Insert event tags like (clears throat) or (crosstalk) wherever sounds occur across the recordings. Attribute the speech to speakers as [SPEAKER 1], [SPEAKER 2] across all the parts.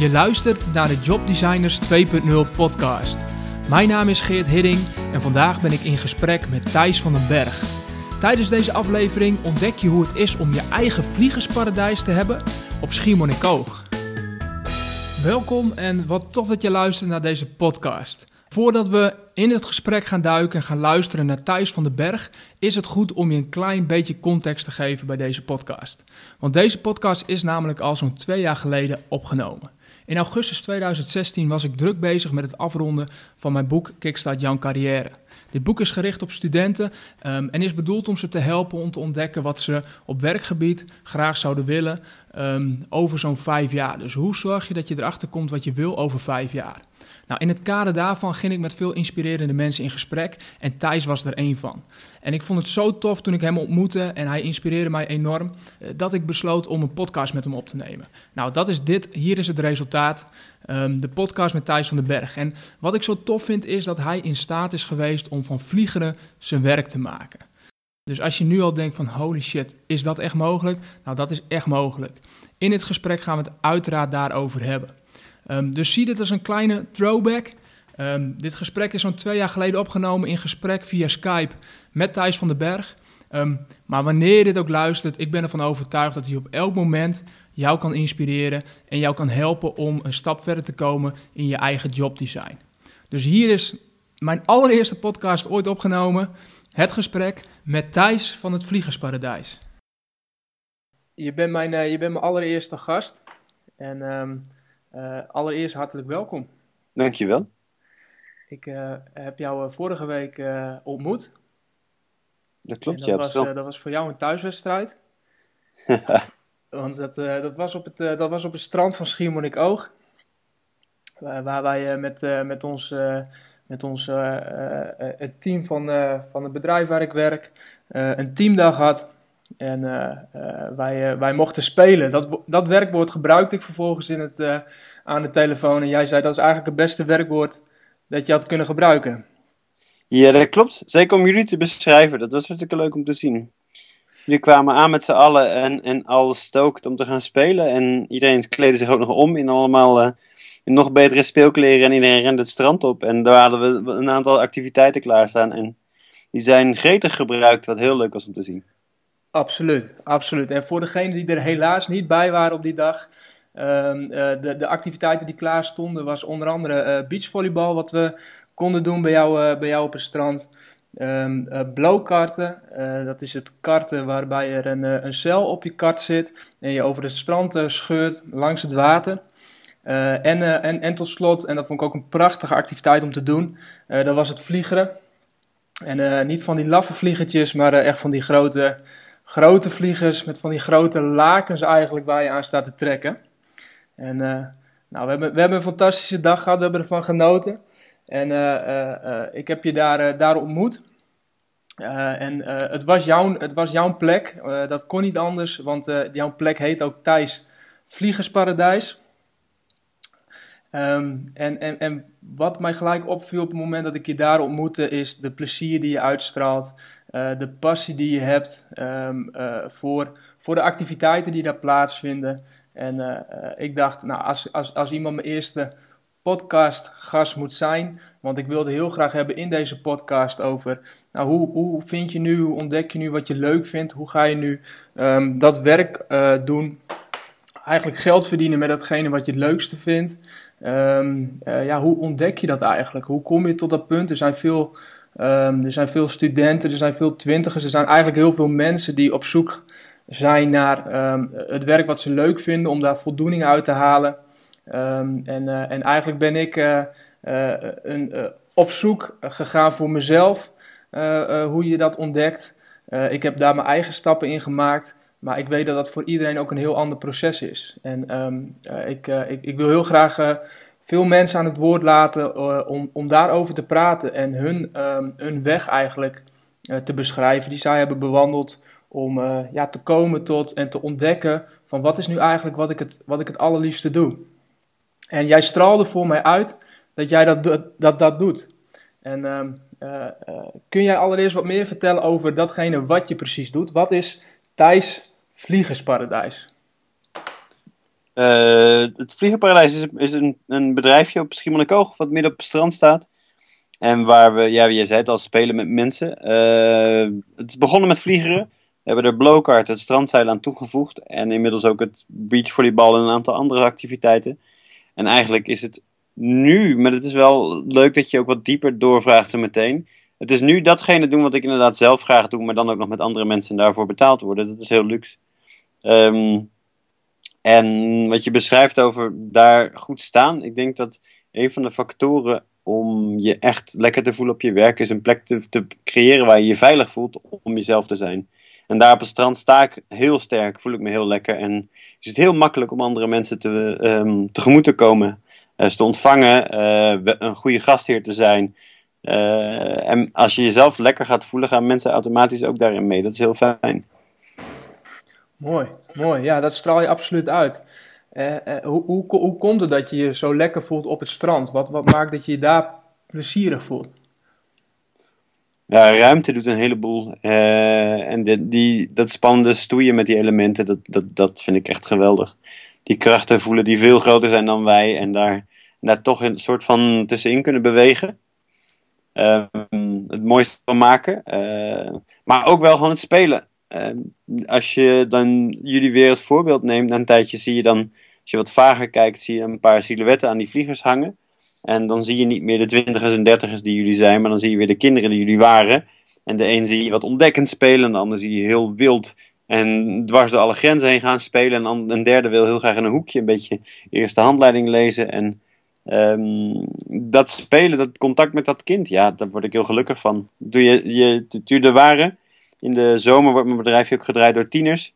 [SPEAKER 1] Je luistert naar de Jobdesigners 2.0 podcast. Mijn naam is Geert Hidding en vandaag ben ik in gesprek met Thijs van den Berg. Tijdens deze aflevering ontdek je hoe het is om je eigen vliegersparadijs te hebben op Schiermonnikoog. Welkom en wat tof dat je luistert naar deze podcast. Voordat we in het gesprek gaan duiken en gaan luisteren naar Thijs van den Berg, is het goed om je een klein beetje context te geven bij deze podcast. Want deze podcast is namelijk al zo'n twee jaar geleden opgenomen. In augustus 2016 was ik druk bezig met het afronden van mijn boek Kickstart Jouw Carrière. Dit boek is gericht op studenten um, en is bedoeld om ze te helpen om te ontdekken wat ze op werkgebied graag zouden willen um, over zo'n vijf jaar. Dus hoe zorg je dat je erachter komt wat je wil over vijf jaar? Nou, in het kader daarvan ging ik met veel inspirerende mensen in gesprek en Thijs was er één van. En ik vond het zo tof toen ik hem ontmoette en hij inspireerde mij enorm eh, dat ik besloot om een podcast met hem op te nemen. Nou, dat is dit, hier is het resultaat. Um, de podcast met Thijs van den Berg. En wat ik zo tof vind is dat hij in staat is geweest om van vliegeren zijn werk te maken. Dus als je nu al denkt van holy shit, is dat echt mogelijk? Nou, dat is echt mogelijk. In het gesprek gaan we het uiteraard daarover hebben. Um, dus zie dit als een kleine throwback. Um, dit gesprek is zo'n twee jaar geleden opgenomen in gesprek via Skype met Thijs van den Berg. Um, maar wanneer je dit ook luistert, ik ben ervan overtuigd dat hij op elk moment jou kan inspireren en jou kan helpen om een stap verder te komen in je eigen jobdesign. Dus hier is mijn allereerste podcast ooit opgenomen. Het gesprek met Thijs van het Vliegersparadijs. Je bent mijn, uh, je bent mijn allereerste gast. En uh, allereerst hartelijk welkom.
[SPEAKER 2] Dankjewel.
[SPEAKER 1] Ik uh, heb jou vorige week ontmoet.
[SPEAKER 2] Dat klopt,
[SPEAKER 1] dat
[SPEAKER 2] ja.
[SPEAKER 1] Was, dat was voor jou een thuiswedstrijd. (laughs) Want dat, dat, was op het, dat was op het strand van Schiermonnikoog. Waar wij met, met ons, met ons het team van, van het bedrijf waar ik werk een teamdag had. En wij, wij mochten spelen. Dat, dat werkwoord gebruikte ik vervolgens in het, aan de telefoon. En jij zei dat is eigenlijk het beste werkwoord dat je had kunnen gebruiken.
[SPEAKER 2] Ja, dat klopt. Zeker om jullie te beschrijven. Dat was hartstikke leuk om te zien. Jullie kwamen aan met z'n allen en, en al stookt om te gaan spelen. En iedereen kleedde zich ook nog om in allemaal in nog betere speelkleren. En iedereen rende het strand op. En daar hadden we een aantal activiteiten klaarstaan. En die zijn gretig gebruikt, wat heel leuk was om te zien.
[SPEAKER 1] Absoluut, absoluut. En voor degenen die er helaas niet bij waren op die dag. Um, uh, de, de activiteiten die klaar stonden was onder andere uh, beachvolleybal. Wat we konden doen bij jou, bij jou op het strand. Um, dat is het karten waarbij er een, een cel op je kart zit en je over het strand scheurt langs het water. en, en, en tot slot, en dat vond ik ook een prachtige activiteit om te doen, dat was het vliegeren. En niet van die laffe vliegertjes, maar echt van die grote, grote vliegers met van die grote lakens eigenlijk waar je aan staat te trekken. En nou, we, hebben, we hebben een fantastische dag gehad, we hebben ervan genoten. En uh, uh, ik heb je daar, daar ontmoet. en het, was jouw, het was jouw plek. dat kon niet anders, want jouw plek heet ook Thijs Vliegersparadijs. Um, en, en, en wat mij gelijk opviel op het moment dat ik je daar ontmoette, is de plezier die je uitstraalt, de passie die je hebt um, voor, voor de activiteiten die daar plaatsvinden. En ik dacht, nou, als, als, als iemand mijn eerste podcastgast moet zijn. Want ik wilde heel graag hebben in deze podcast over nou, hoe, hoe vind je nu, hoe ontdek je nu wat je leuk vindt, hoe ga je nu um, dat werk doen. Eigenlijk geld verdienen met datgene wat je het leukste vindt. Um, uh, ja, hoe ontdek je dat eigenlijk? Hoe kom je tot dat punt? Er zijn veel, um, er zijn veel studenten, er zijn veel twintigers, er zijn eigenlijk heel veel mensen die op zoek zijn naar het werk wat ze leuk vinden, om daar voldoening uit te halen. En, uh, en eigenlijk ben ik uh, een, op zoek gegaan voor mezelf, hoe je dat ontdekt. ik heb daar mijn eigen stappen in gemaakt, maar ik weet dat dat voor iedereen ook een heel ander proces is. En um, ik, ik, ik, wil heel graag veel mensen aan het woord laten om, om daarover te praten en hun, um, hun weg eigenlijk te beschrijven die zij hebben bewandeld om ja, te komen tot en te ontdekken van wat is nu eigenlijk wat ik het, wat ik het allerliefste doe. En jij straalde voor mij uit dat jij dat, dat, dat doet. En uh, kun jij allereerst wat meer vertellen over datgene wat je precies doet? Wat is Thijs Vliegersparadijs?
[SPEAKER 2] het Vliegenparadijs is, is een, een bedrijfje op Schiermonnikoog wat midden op het strand staat. En waar we, ja, je zei het al, spelen met mensen. het is begonnen met vliegeren. We hebben er blowkart, het strandzeil aan toegevoegd. En inmiddels ook het beachvolleybal en een aantal andere activiteiten. En eigenlijk is het nu, maar het is wel leuk dat je ook wat dieper doorvraagt zo meteen. Het is nu datgene doen wat ik inderdaad zelf graag doe, maar dan ook nog met andere mensen daarvoor betaald worden. Dat is heel luxe. Um, en wat je beschrijft over daar goed staan, ik denk dat een van de factoren om je echt lekker te voelen op je werk is een plek te, te creëren waar je je veilig voelt om jezelf te zijn. En daar op het strand sta ik heel sterk, voel ik me heel lekker. En is het heel makkelijk om andere mensen te, um, tegemoet te komen, uh, te ontvangen, uh, een goede gastheer te zijn. Uh, en als je jezelf lekker gaat voelen, gaan mensen automatisch ook daarin mee. Dat is heel fijn.
[SPEAKER 1] Mooi, mooi. Ja, dat straal je absoluut uit. hoe, hoe, hoe komt het dat je je zo lekker voelt op het strand? Wat, wat maakt dat je je daar plezierig voelt?
[SPEAKER 2] Ja, ruimte doet een heleboel. Uh, en die, dat spannende stoeien met die elementen, dat, dat, dat vind ik echt geweldig. Die krachten voelen die veel groter zijn dan wij en daar, daar toch een soort van tussenin kunnen bewegen. Uh, het mooiste van maken. Maar ook wel gewoon het spelen. Ehm, als je dan jullie weer als voorbeeld neemt, na een tijdje zie je dan, als je wat vager kijkt, zie je een paar silhouetten aan die vliegers hangen. En dan zie je niet meer de twintigers en dertigers die jullie zijn, maar dan zie je weer de kinderen die jullie waren. En de een zie je wat ontdekkend spelen, en de ander zie je heel wild en dwars door alle grenzen heen gaan spelen. En een derde wil heel graag in een hoekje een beetje eerste handleiding lezen. En um, dat spelen, dat contact met dat kind, ja, daar word ik heel gelukkig van. Toen je, je, waren, in de zomer wordt mijn bedrijfje ook gedraaid door tieners.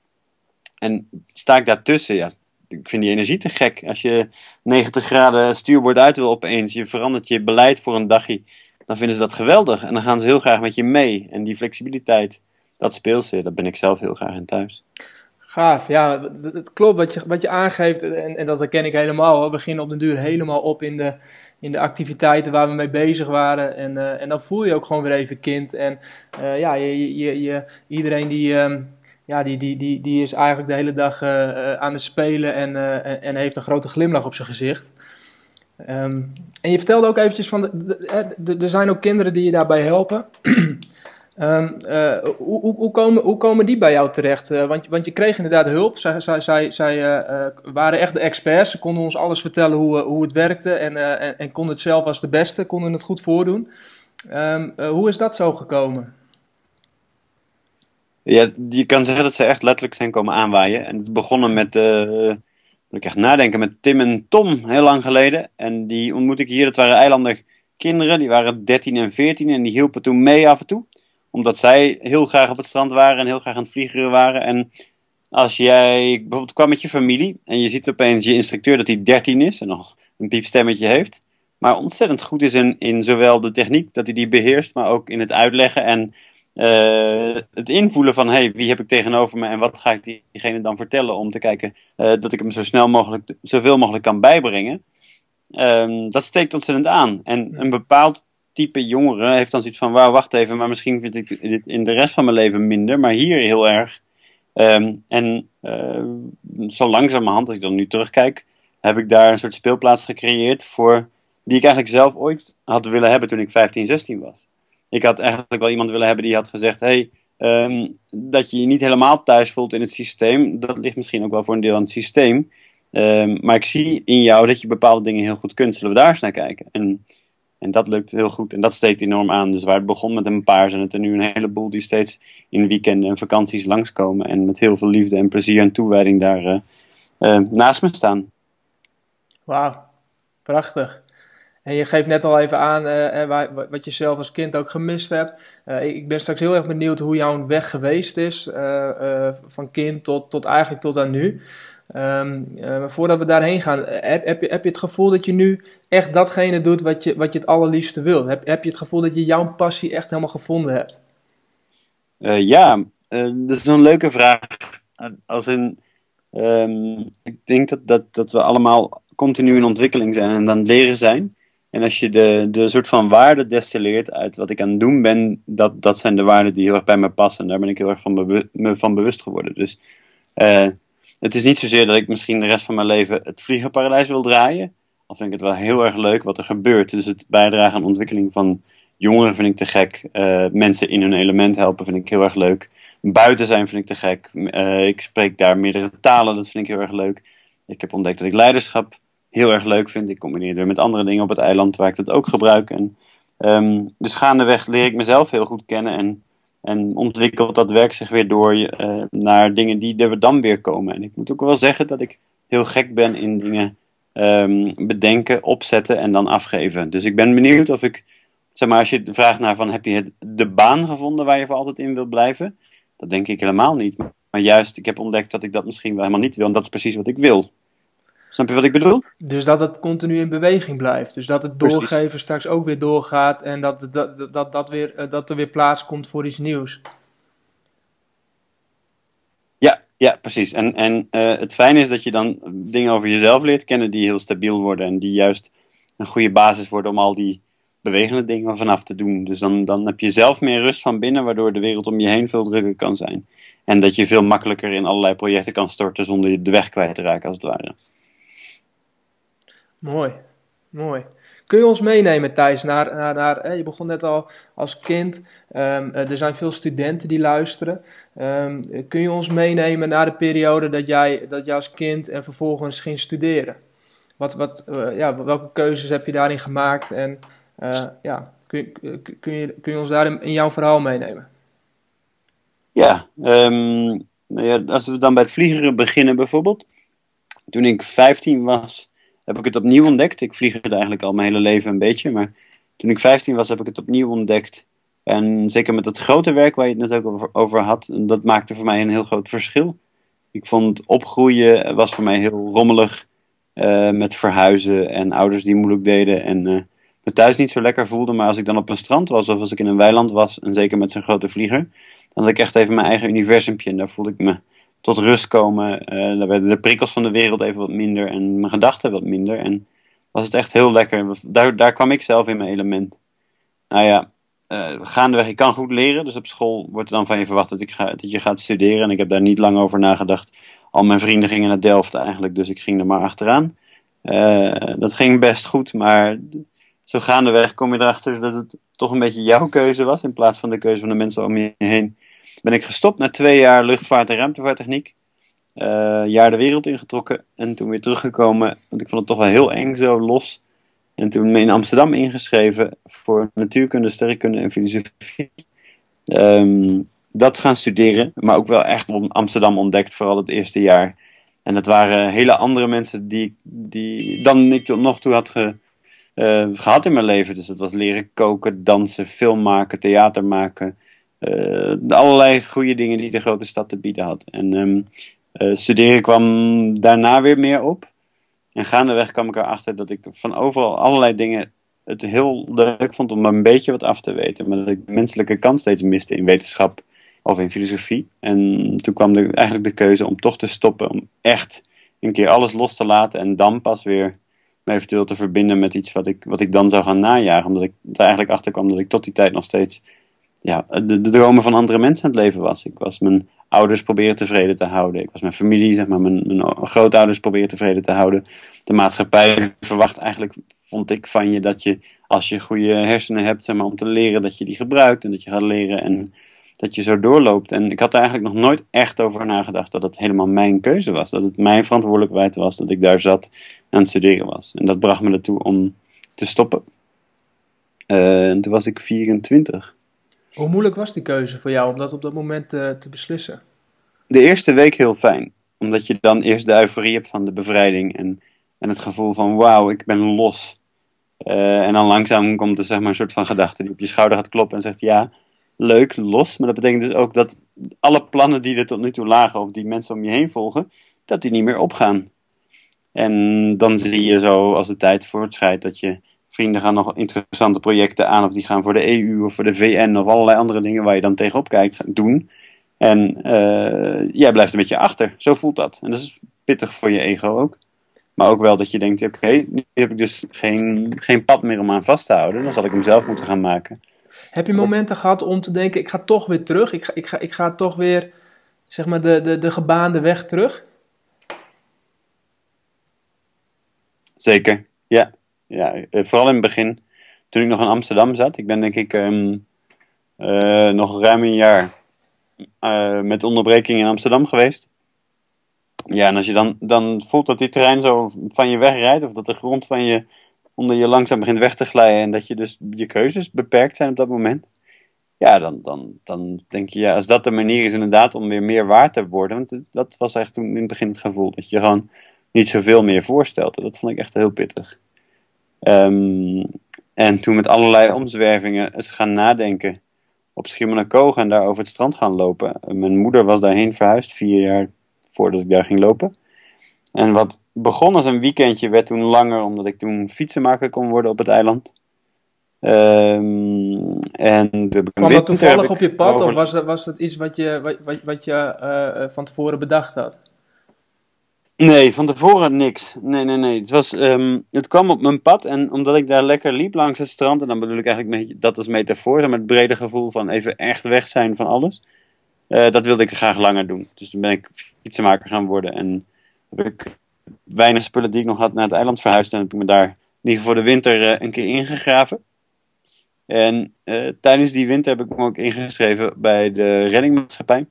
[SPEAKER 2] En sta ik daartussen, ja, ik vind die energie te gek. Als je 90 graden stuurbord uit wil opeens, je verandert je beleid voor een dagje, dan vinden ze dat geweldig. En dan gaan ze heel graag met je mee. En die flexibiliteit, dat speelt ze, daar ben ik zelf heel graag in thuis.
[SPEAKER 1] Gaaf, ja, het klopt wat je, wat je aangeeft en, en dat herken ik helemaal. We beginnen op de duur helemaal op in de, in de activiteiten waar we mee bezig waren. En, uh, en dan voel je ook gewoon weer even kind. En uh, ja, je, je, iedereen die, um, ja, die, die, die, die is eigenlijk de hele dag uh, aan het spelen en, en heeft een grote glimlach op zijn gezicht. Um, en je vertelde ook eventjes van, er zijn ook kinderen die je daarbij helpen. (clears throat) um, uh, hoe, hoe, komen, hoe komen die bij jou terecht? want, want je kreeg inderdaad hulp. Zij, zij, zij, zij waren echt de experts. Ze konden ons alles vertellen hoe, hoe het werkte en, en, en konden het zelf als de beste, konden het goed voordoen. Um, hoe is dat zo gekomen?
[SPEAKER 2] Je kan zeggen dat ze echt letterlijk zijn komen aanwaaien. En het begonnen met, moet ik echt nadenken, met Tim en Tom, heel lang geleden. En die ontmoet ik hier, dat waren eilander kinderen, die waren 13 en 14 en die hielpen toen mee af en toe. Omdat zij heel graag op het strand waren en heel graag aan het vliegen waren. En als jij bijvoorbeeld kwam met je familie en je ziet opeens je instructeur dat hij 13 is en nog een piepstemmetje heeft. Maar ontzettend goed is in, in zowel de techniek dat hij die beheerst, maar ook in het uitleggen en uh, het invoelen van hey, wie heb ik tegenover me en wat ga ik diegene dan vertellen om te kijken uh, dat ik hem zo snel mogelijk, zoveel mogelijk kan bijbrengen. Um, dat steekt ontzettend aan. En een bepaald type jongere heeft dan zoiets van: wauw, wacht even, maar misschien vind ik dit in de rest van mijn leven minder, maar hier heel erg. Um, en uh, zo langzamerhand, als ik dan nu terugkijk, heb ik daar een soort speelplaats gecreëerd voor die ik eigenlijk zelf ooit had willen hebben toen ik 15, 16 was ik had eigenlijk wel iemand willen hebben die had gezegd: hey, um, dat je je niet helemaal thuis voelt in het systeem, dat ligt misschien ook wel voor een deel aan het systeem. Um, maar ik zie in jou dat je bepaalde dingen heel goed kunt. Zullen we daar eens naar kijken? En, en dat lukt heel goed. En dat steekt enorm aan. Dus waar het begon met een paar, zijn het er nu een heleboel die steeds in weekenden en vakanties langskomen. En met heel veel liefde en plezier en toewijding daar uh, uh, naast me staan.
[SPEAKER 1] Wauw, prachtig. En je geeft net al even aan uh, wat je zelf als kind ook gemist hebt. Ik ben straks heel erg benieuwd hoe jouw weg geweest is. Van kind tot, tot eigenlijk tot aan nu. Maar voordat we daarheen gaan, heb, heb, je, heb je het gevoel dat je nu echt datgene doet wat je, wat je het allerliefste wilt? Heb, heb je het gevoel dat je jouw passie echt helemaal gevonden hebt?
[SPEAKER 2] ja, dat is een leuke vraag. Als in, um, ik denk dat, dat, dat we allemaal continu in ontwikkeling zijn en aan het leren zijn. En als je de, de soort van waarde destilleert uit wat ik aan het doen ben, dat, dat zijn de waarden die heel erg bij me passen. En daar ben ik heel erg van, me bewust geworden. Dus het is niet zozeer dat ik misschien de rest van mijn leven het vliegenparadijs wil draaien. Al vind ik het wel heel erg leuk wat er gebeurt. Dus het bijdragen aan ontwikkeling van jongeren vind ik te gek. Uh, mensen in hun element helpen vind ik heel erg leuk. Buiten zijn vind ik te gek. Uh, ik spreek daar meerdere talen, dat vind ik heel erg leuk. Ik heb ontdekt dat ik leiderschap heel erg leuk vind. Ik combineer het weer met andere dingen op het eiland waar ik dat ook gebruik. En, um, dus gaandeweg leer ik mezelf heel goed kennen en, en ontwikkelt dat werk zich weer door uh, naar dingen die er dan weer komen. En ik moet ook wel zeggen dat ik heel gek ben in dingen um, bedenken, opzetten en dan afgeven. Dus ik ben benieuwd of ik, zeg maar, als je vraagt naar van heb je de baan gevonden waar je voor altijd in wilt blijven? Dat denk ik helemaal niet. Maar juist, ik heb ontdekt dat ik dat misschien wel helemaal niet wil en dat is precies wat ik wil. Snap je wat ik bedoel?
[SPEAKER 1] Dus dat het continu in beweging blijft. Dus dat het doorgeven Precies. straks ook weer doorgaat en dat, dat, dat, dat, weer, eh, dat er weer plaats komt voor iets nieuws.
[SPEAKER 2] Ja, ja precies. En, en uh, het fijne is dat je dan dingen over jezelf leert kennen die heel stabiel worden en die juist een goede basis worden om al die bewegende dingen vanaf te doen. Dus dan, dan heb je zelf meer rust van binnen, waardoor de wereld om je heen veel drukker kan zijn. En dat je veel makkelijker in allerlei projecten kan storten zonder de weg kwijt te raken, als het ware.
[SPEAKER 1] Mooi, mooi. Kun je ons meenemen, Thijs, naar, naar, naar je begon net al als kind, um, er zijn veel studenten die luisteren. Um, kun je ons meenemen naar de periode dat jij, dat jij als kind en vervolgens ging studeren? Wat, wat, uh, ja, welke keuzes heb je daarin gemaakt en uh, ja, kun, kun, je, kun je ons daar in, jouw verhaal meenemen?
[SPEAKER 2] Ja, um, nou ja, als we dan bij het vliegen beginnen bijvoorbeeld. Toen ik 15 was, heb ik het opnieuw ontdekt. Ik vlieg eigenlijk al mijn hele leven een beetje. Maar toen ik 15 was, heb ik het opnieuw ontdekt. En zeker met dat grote werk waar je het net ook over, had, dat maakte voor mij een heel groot verschil. Ik vond opgroeien was voor mij heel rommelig. Uh, met verhuizen en ouders die moeilijk deden. En uh, me thuis niet zo lekker voelde. Maar als ik dan op een strand was of als ik in een weiland was, en zeker met zo'n grote vlieger, dan had ik echt even mijn eigen universumpje. En daar voelde ik me tot rust komen. Uh, werden de prikkels van de wereld even wat minder en mijn gedachten wat minder. En was het echt heel lekker. Daar, daar kwam ik zelf in mijn element. Nou ja, uh, gaandeweg, ik kan goed leren. Dus op school wordt er dan van je verwacht dat, ik ga, dat je gaat studeren. En ik heb daar niet lang over nagedacht. Al mijn vrienden gingen naar Delft eigenlijk, dus ik ging er maar achteraan. Uh, dat ging best goed, maar zo gaandeweg kom je erachter dat het toch een beetje jouw keuze was. In plaats van de keuze van de mensen om je heen ben ik gestopt na twee jaar luchtvaart en ruimtevaarttechniek. Uh, jaar de wereld ingetrokken en toen weer teruggekomen. Want ik vond het toch wel heel eng zo los. En toen me in Amsterdam ingeschreven voor natuurkunde, sterrenkunde en filosofie. Um, dat gaan studeren, maar ook wel echt Amsterdam ontdekt, vooral het eerste jaar. En dat waren hele andere mensen die, die dan ik tot nog toe had ge, uh, gehad in mijn leven. Dus dat was leren koken, dansen, film maken, theater maken, allerlei goede dingen die de grote stad te bieden had. En um, studeren kwam daarna weer meer op. En gaandeweg kwam ik erachter dat ik van overal allerlei dingen het heel leuk vond om een beetje wat af te weten. Maar dat ik de menselijke kant steeds miste in wetenschap of in filosofie. En toen kwam de, eigenlijk de keuze om toch te stoppen. Om echt een keer alles los te laten en dan pas weer me eventueel te verbinden met iets wat ik, wat ik dan zou gaan najagen. Omdat ik er eigenlijk achter kwam dat ik tot die tijd nog steeds ja, de, dromen van andere mensen aan het leven was. Ik was mijn ouders proberen tevreden te houden. Ik was mijn familie, zeg maar, mijn, grootouders proberen tevreden te houden. De maatschappij verwacht eigenlijk, vond ik, van je dat je, als je goede hersenen hebt, zeg maar, om te leren, dat je die gebruikt en dat je gaat leren en dat je zo doorloopt. En ik had er eigenlijk nog nooit echt over nagedacht dat het helemaal mijn keuze was. Dat het mijn verantwoordelijkheid was dat ik daar zat aan het studeren was. En dat bracht me ertoe om te stoppen. Uh, en toen was ik 24.
[SPEAKER 1] Hoe moeilijk was die keuze voor jou om dat op dat moment uh, te beslissen?
[SPEAKER 2] De eerste week heel fijn. Omdat je dan eerst de euforie hebt van de bevrijding. En, en het gevoel van wauw, ik ben los. Uh, en dan langzaam komt er zeg maar, een soort van gedachte die op je schouder gaat kloppen en zegt ja, leuk, los. Maar dat betekent dus ook dat alle plannen die er tot nu toe lagen of die mensen om je heen volgen, dat die niet meer opgaan. En dan zie je zo als de tijd voortschrijdt dat je vrienden gaan nog interessante projecten aan, of die gaan voor de EU of voor de VN of allerlei andere dingen waar je dan tegenop kijkt, doen. En uh, jij blijft een beetje achter. Zo voelt dat. En dat is pittig voor je ego ook. Maar ook wel dat je denkt, oké, nu heb ik dus geen, geen pad meer om aan vast te houden. Dan zal ik hem zelf moeten gaan maken.
[SPEAKER 1] Heb je momenten gehad om te denken, ik ga toch weer terug. Ik ga, ik ga, ik ga toch weer, zeg maar, de, de, de gebaande weg terug?
[SPEAKER 2] Zeker, ja ja. eh, Vooral in het begin, toen ik nog in Amsterdam zat. Ik ben denk ik ehm, eh, nog ruim een jaar eh, met onderbreking in Amsterdam geweest. Ja, en als je dan, dan voelt dat die trein zo van je wegrijdt, of dat de grond van je onder je langzaam begint weg te glijden en dat je dus je keuzes beperkt zijn op dat moment. Ja, dan, dan, dan denk je, ja, als dat de manier is inderdaad om weer meer waard te worden. Want dat was echt toen in het begin het gevoel. Dat je gewoon niet zoveel meer voorstelt. Dat vond ik echt heel pittig. Ehm, en toen met allerlei omzwervingen eens gaan nadenken. Op Schiermonnikoog en daar over het strand gaan lopen. Mijn moeder was daarheen verhuisd, vier jaar voordat ik daar ging lopen. En wat begon als een weekendje werd toen langer, omdat ik toen fietsenmaker kon worden op het eiland. Ehm, en de
[SPEAKER 1] Kwam dat toevallig op je pad
[SPEAKER 2] over-
[SPEAKER 1] of was dat, was dat iets wat je, wat, wat, wat je eh, eh, van tevoren bedacht had?
[SPEAKER 2] Nee, van tevoren niks. Nee, nee, nee. Het, was, ehm, het kwam op mijn pad en omdat ik daar lekker liep langs het strand, en dan bedoel ik eigenlijk beetje, dat als metafoor, maar het brede gevoel van even echt weg zijn van alles. eh, dat wilde ik graag langer doen. Dus toen ben ik fietsenmaker gaan worden en heb ik weinig spullen die ik nog had naar het eiland verhuisd en heb ik me daar geval voor de winter eh, een keer ingegraven. En eh, tijdens die winter heb ik me ook ingeschreven bij de reddingmaatschappij.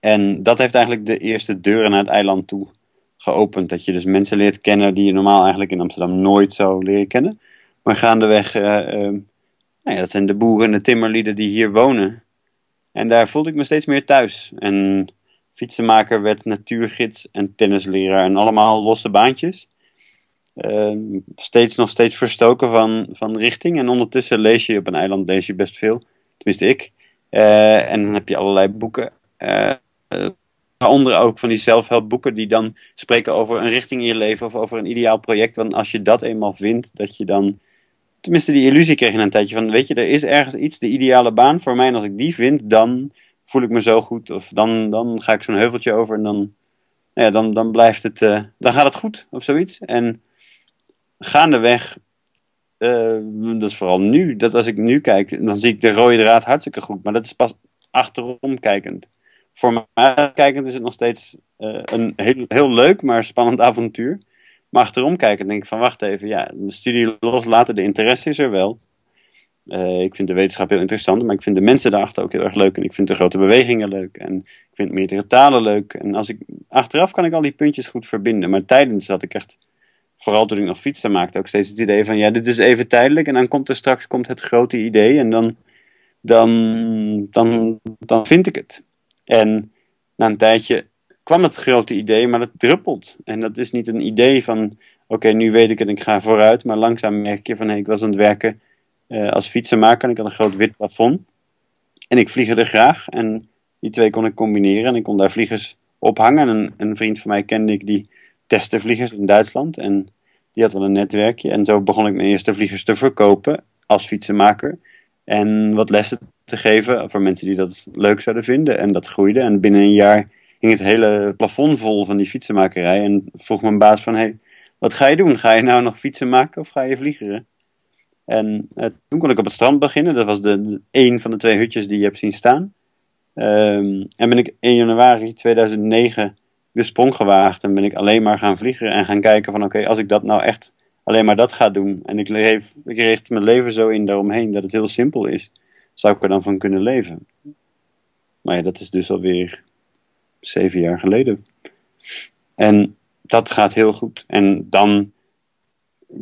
[SPEAKER 2] En dat heeft eigenlijk de eerste deuren naar het eiland toe geopend. Dat je dus mensen leert kennen die je normaal eigenlijk in Amsterdam nooit zou leren kennen. Maar gaandeweg, ehm, nou ja, dat zijn de boeren en de timmerlieden die hier wonen. En daar voelde ik me steeds meer thuis. En fietsenmaker werd natuurgids en tennisleraar en allemaal losse baantjes. Ehm, steeds nog steeds verstoken van, van richting. En ondertussen lees je op een eiland lees je best veel. Tenminste ik. Eh, en dan heb je allerlei boeken. Eh, eh, Waaronder ook van die zelfhelpboeken die dan spreken over een richting in je leven of over een ideaal project. Want als je dat eenmaal vindt, dat je dan. Tenminste, die illusie kreeg je een tijdje van: weet je, er is ergens iets, de ideale baan voor mij. En als ik die vind, dan voel ik me zo goed. Of dan, dan ga ik zo'n heuveltje over en dan. Ja, dan, dan blijft het. eh, dan gaat het goed of zoiets. En gaandeweg. eh, dat is vooral nu. Dat als ik nu kijk, dan zie ik de rode draad hartstikke goed. Maar dat is pas achterom kijkend voor mij kijkend is het nog steeds eh, een heel, heel leuk, maar spannend (laughs) avontuur. Maar achterom kijkend denk ik van wacht even, ja, de studie loslaten, de interesse is er wel. Eh, ik vind de wetenschap heel interessant, maar ik vind de mensen daarachter ook heel erg leuk. En ik vind de grote bewegingen leuk. En ik vind meerdere talen leuk. En als ik, achteraf kan ik al die puntjes goed verbinden. Maar tijdens had ik echt, vooral toen ik nog fietsen maakte, ook steeds het idee van ja, dit is even tijdelijk. En dan komt er straks komt het grote idee. En dan, dan, dan, dan vind ik het. En na een tijdje kwam het grote idee, maar dat druppelt. En dat is niet een idee van, oké, nu weet ik het en ik ga vooruit. Maar langzaam merk je van, hé, ik was aan het werken eh, als fietsenmaker en ik had een groot wit plafond. En ik vliegde graag en die twee kon ik combineren en ik kon daar vliegers ophangen. En een, een vriend van mij kende ik die testte vliegers in Duitsland en die had wel een netwerkje. En zo begon ik mijn eerste vliegers te verkopen als fietsenmaker. En wat lessen te geven voor mensen die dat leuk zouden vinden. En dat groeide. En binnen een jaar hing het hele plafond vol van die fietsenmakerij. En vroeg mijn baas van, hey, wat ga je doen? Ga je nou nog fietsen maken of ga je vliegeren? En eh, toen kon ik op het strand beginnen. Dat was de, een van de twee hutjes die je hebt zien staan. Um, en ben ik 1 januari 2009 de sprong gewaagd. En ben ik alleen maar gaan vliegen en gaan kijken van, oké, als ik dat nou echt alleen maar dat ga doen. En ik, leef, ik richt mijn leven zo in daaromheen dat het heel simpel is zou ik er dan van kunnen leven? Maar ja, dat is dus alweer zeven jaar geleden. En dat gaat heel goed. En dan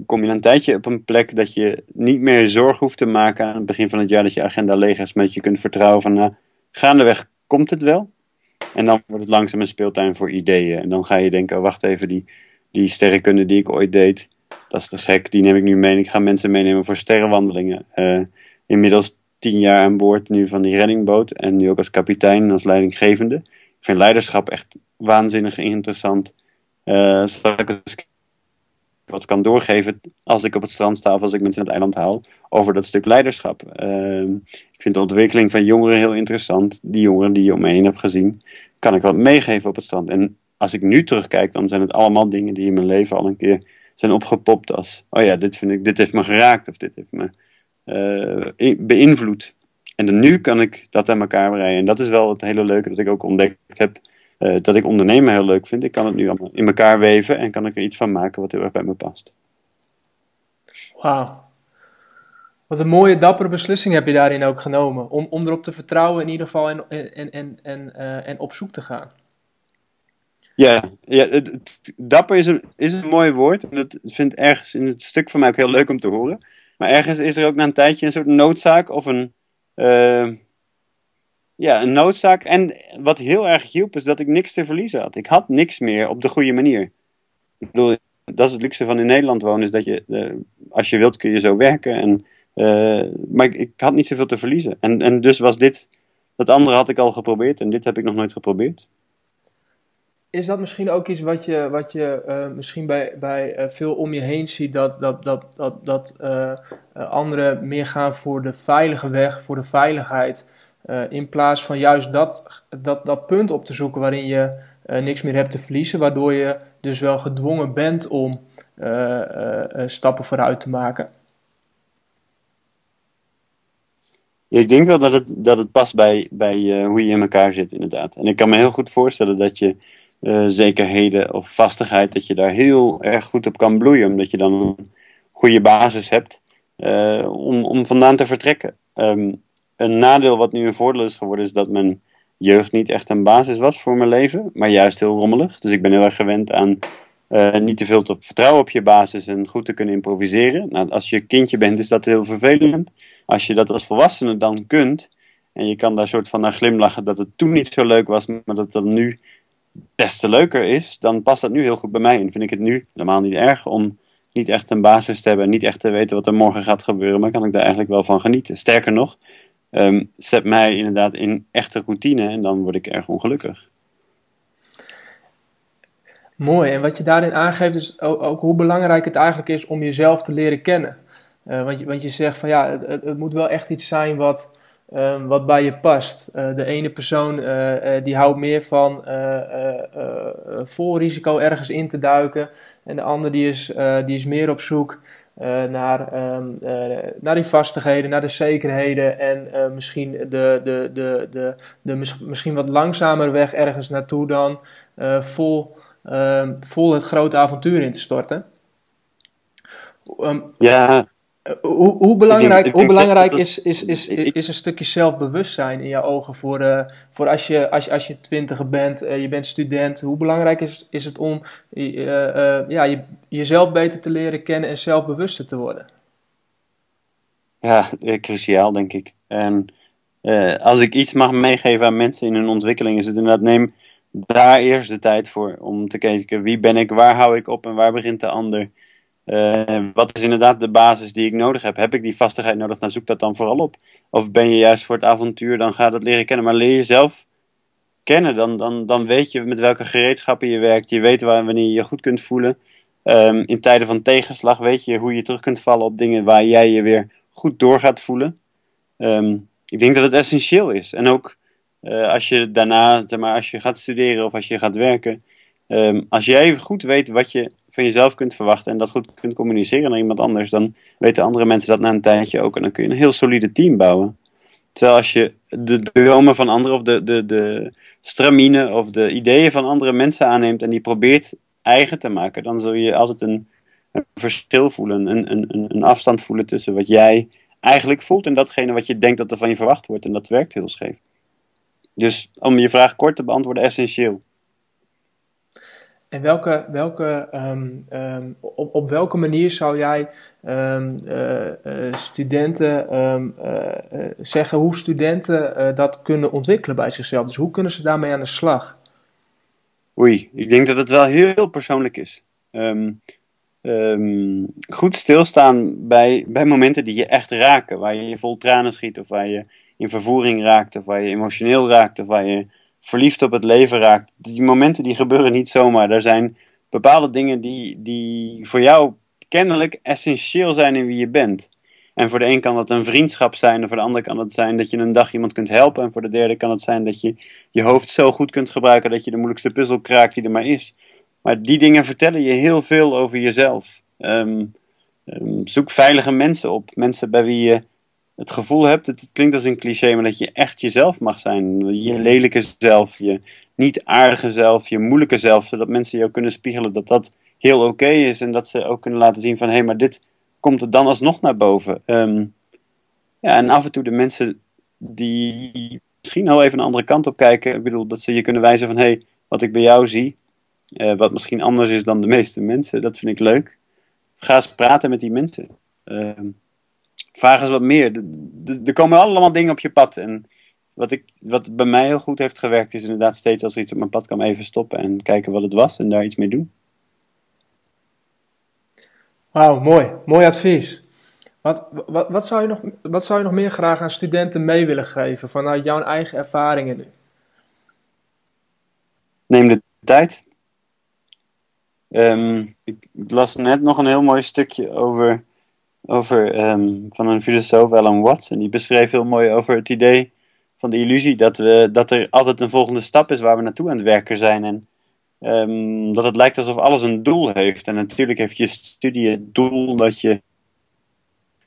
[SPEAKER 2] kom je een tijdje op een plek dat je niet meer zorg hoeft te maken aan het begin van het jaar dat je agenda leeg is, maar dat je kunt vertrouwen van nou, gaandeweg komt het wel. En dan wordt het langzaam een speeltuin voor ideeën. En dan ga je denken, oh, wacht even, die, die sterrenkunde die ik ooit deed, dat is te gek, die neem ik nu mee. Ik ga mensen meenemen voor sterrenwandelingen. Uh, inmiddels tien jaar aan boord nu van die reddingboot. En nu ook als kapitein, als leidinggevende. Ik vind leiderschap echt waanzinnig interessant. Uh, zodat ik wat kan doorgeven als ik op het strand sta of als ik mensen naar het eiland haal. Over dat stuk leiderschap. Uh, ik vind de ontwikkeling van jongeren heel interessant. Die jongeren die je om me heen hebt gezien. Kan ik wat meegeven op het strand. En als ik nu terugkijk, dan zijn het allemaal dingen die in mijn leven al een keer zijn opgepopt. Als, oh ja, dit, vind ik, dit heeft me geraakt. Of dit heeft me beïnvloed. En dan nu kan ik dat aan elkaar breien. En dat is wel het hele leuke dat ik ook ontdekt heb dat ik ondernemen heel leuk vind. Ik kan het nu allemaal in elkaar weven en kan ik er iets van maken wat heel erg bij me past.
[SPEAKER 1] Wauw. Wat een mooie, dappere beslissing heb je daarin ook genomen. Om, om erop te vertrouwen in ieder geval en, en, en, en, en op zoek te gaan.
[SPEAKER 2] Ja, ja het, dapper is een, is een mooi woord. En dat vind ik ergens in het stuk van mij ook heel leuk om te horen. Maar ergens is er ook na een tijdje een soort noodzaak of een. Uh, ja, een noodzaak. En wat heel erg hielp is dat ik niks te verliezen had. Ik had niks meer op de goede manier. Ik bedoel, dat is het luxe van in Nederland wonen, is dat je, uh, als je wilt kun je zo werken. En, uh, maar ik, ik, had niet zoveel te verliezen. En, en dus was dit, dat andere had ik al geprobeerd en dit heb ik nog nooit geprobeerd
[SPEAKER 1] is dat misschien ook iets wat je, wat je uh, misschien bij, bij uh, veel om je heen ziet, dat, dat, dat, dat, dat uh, anderen meer gaan voor de veilige weg, voor de veiligheid, in plaats van juist dat, dat, dat punt op te zoeken waarin je niks meer hebt te verliezen, waardoor je dus wel gedwongen bent om stappen vooruit te maken?
[SPEAKER 2] Ik denk wel dat het, dat het past bij, bij hoe je in elkaar zit, inderdaad. En ik kan me heel goed voorstellen dat je uh, zekerheden of vastigheid, dat je daar heel erg goed op kan bloeien, omdat je dan een goede basis hebt uh, om, om vandaan te vertrekken. Um, een nadeel wat nu een voordeel is geworden, is dat mijn jeugd niet echt een basis was voor mijn leven, maar juist heel rommelig. Dus ik ben heel erg gewend aan uh, niet te veel te vertrouwen op je basis en goed te kunnen improviseren. Nou, als je kindje bent, is dat heel vervelend. Als je dat als volwassene dan kunt, en je kan daar soort van naar glimlachen dat het toen niet zo leuk was, maar dat dan nu des te leuker is, dan past dat nu heel goed bij mij. En vind ik het nu helemaal niet erg om niet echt een basis te hebben, niet echt te weten wat er morgen gaat gebeuren, maar kan ik daar eigenlijk wel van genieten. Sterker nog, um, zet mij inderdaad in echte routine en dan word ik erg ongelukkig.
[SPEAKER 1] Mooi, en wat je daarin aangeeft is ook, hoe belangrijk het eigenlijk is om jezelf te leren kennen. Uh, want, je, want je zegt van ja, het, het, moet wel echt iets zijn wat, Ehm, wat bij je past. Uh, de ene persoon uh, uh, die houdt meer van vol risico ergens in te duiken. En de ander die is, die is meer op zoek naar, um, naar die vastigheden, naar de zekerheden. En misschien de, de, de, de, de, misschien wat langzamer weg ergens naartoe dan vol, ehm, vol het grote avontuur in te storten.
[SPEAKER 2] Ja,
[SPEAKER 1] eh, hoe, hoe, belangrijk, hoe belangrijk is, is, is, is een stukje zelfbewustzijn in jouw ogen voor, uh, voor als, je, als, als je twintiger bent, uh, je bent student, hoe belangrijk is, is het om uh, ja, je, jezelf beter te leren kennen en zelfbewuster te worden?
[SPEAKER 2] Ja, cruciaal denk ik. En als ik iets mag meegeven aan mensen in hun ontwikkeling, is het inderdaad neem daar eerst de tijd voor om te kijken wie ben ik, waar hou ik op en waar begint de ander. Uh, wat is inderdaad de basis die ik nodig heb? Heb ik die vastigheid nodig? Dan zoek dat dan vooral op. Of ben je juist voor het avontuur, dan ga dat leren kennen. Maar leer jezelf kennen, dan, dan, dan weet je met welke gereedschappen je werkt. Je weet wanneer je je goed kunt voelen. Um, in tijden van tegenslag weet je hoe je terug kunt vallen op dingen waar jij je weer goed door gaat voelen. Um, ik denk dat het essentieel is. En ook uh, als je daarna, maar, als je gaat studeren of als je gaat werken. Um, als jij goed weet wat je van jezelf kunt verwachten en dat goed kunt communiceren naar iemand anders, dan weten andere mensen dat na een tijdje ook. En dan kun je een heel solide team bouwen. Terwijl als je de dromen van anderen of de, de, de stramine of de ideeën van andere mensen aanneemt en die probeert eigen te maken, dan zul je altijd een, een verschil voelen, een, een, een afstand voelen tussen wat jij eigenlijk voelt en datgene wat je denkt dat er van je verwacht wordt. En dat werkt heel scheef. Dus om je vraag kort te beantwoorden, essentieel.
[SPEAKER 1] En welke, welke, um, um, op, op welke manier zou jij um, uh, uh, studenten uh, zeggen hoe studenten dat kunnen ontwikkelen bij zichzelf? Dus hoe kunnen ze daarmee aan de slag?
[SPEAKER 2] Oei, ik denk dat het wel heel persoonlijk is. goed stilstaan bij, bij momenten die je echt raken, waar je vol tranen schiet, of waar je in vervoering raakt, of waar je emotioneel raakt, of waar je verliefd op het leven raakt. Die momenten die gebeuren niet zomaar. Er zijn bepaalde dingen die, die voor jou kennelijk essentieel zijn in wie je bent. En voor de een kan dat een vriendschap zijn, en voor de ander kan het zijn dat je een dag iemand kunt helpen. En voor de derde kan het zijn dat je je hoofd zo goed kunt gebruiken dat je de moeilijkste puzzel kraakt die er maar is. Maar die dingen vertellen je heel veel over jezelf. Ehm, ehm, zoek veilige mensen op. Mensen bij wie je het gevoel hebt, het, klinkt als een cliché, maar dat je echt jezelf mag zijn. Je lelijke zelf, je niet aardige zelf, je moeilijke zelf, zodat mensen jou kunnen spiegelen dat dat heel oké is en dat ze ook kunnen laten zien van hé, hey, maar dit komt er dan alsnog naar boven. Ehm, ja, en af en toe de mensen die misschien al even een andere kant op kijken, ik bedoel dat ze je kunnen wijzen van hé, hey, wat ik bij jou zie, uh, wat misschien anders is dan de meeste mensen, dat vind ik leuk. Ga eens praten met die mensen. Uh, vraag eens wat meer. Er komen allemaal dingen op je pad. En wat, ik, wat bij mij heel goed heeft gewerkt, is inderdaad steeds als er iets op mijn pad kwam, even stoppen en kijken wat het was en daar iets mee doen.
[SPEAKER 1] Wauw, mooi. Mooi advies. Wat, wat, wat, zou je nog, wat zou je nog meer graag aan studenten mee willen geven vanuit jouw eigen ervaringen nu?
[SPEAKER 2] Neem de tijd. Ehm, ik las net nog een heel mooi stukje over, over ehm, van een filosoof, Alan Watts. En die beschreef heel mooi over het idee van de illusie dat, we, dat er altijd een volgende stap is waar we naartoe aan het werken zijn. En um, dat het lijkt alsof alles een doel heeft. En natuurlijk heeft je studie het doel dat je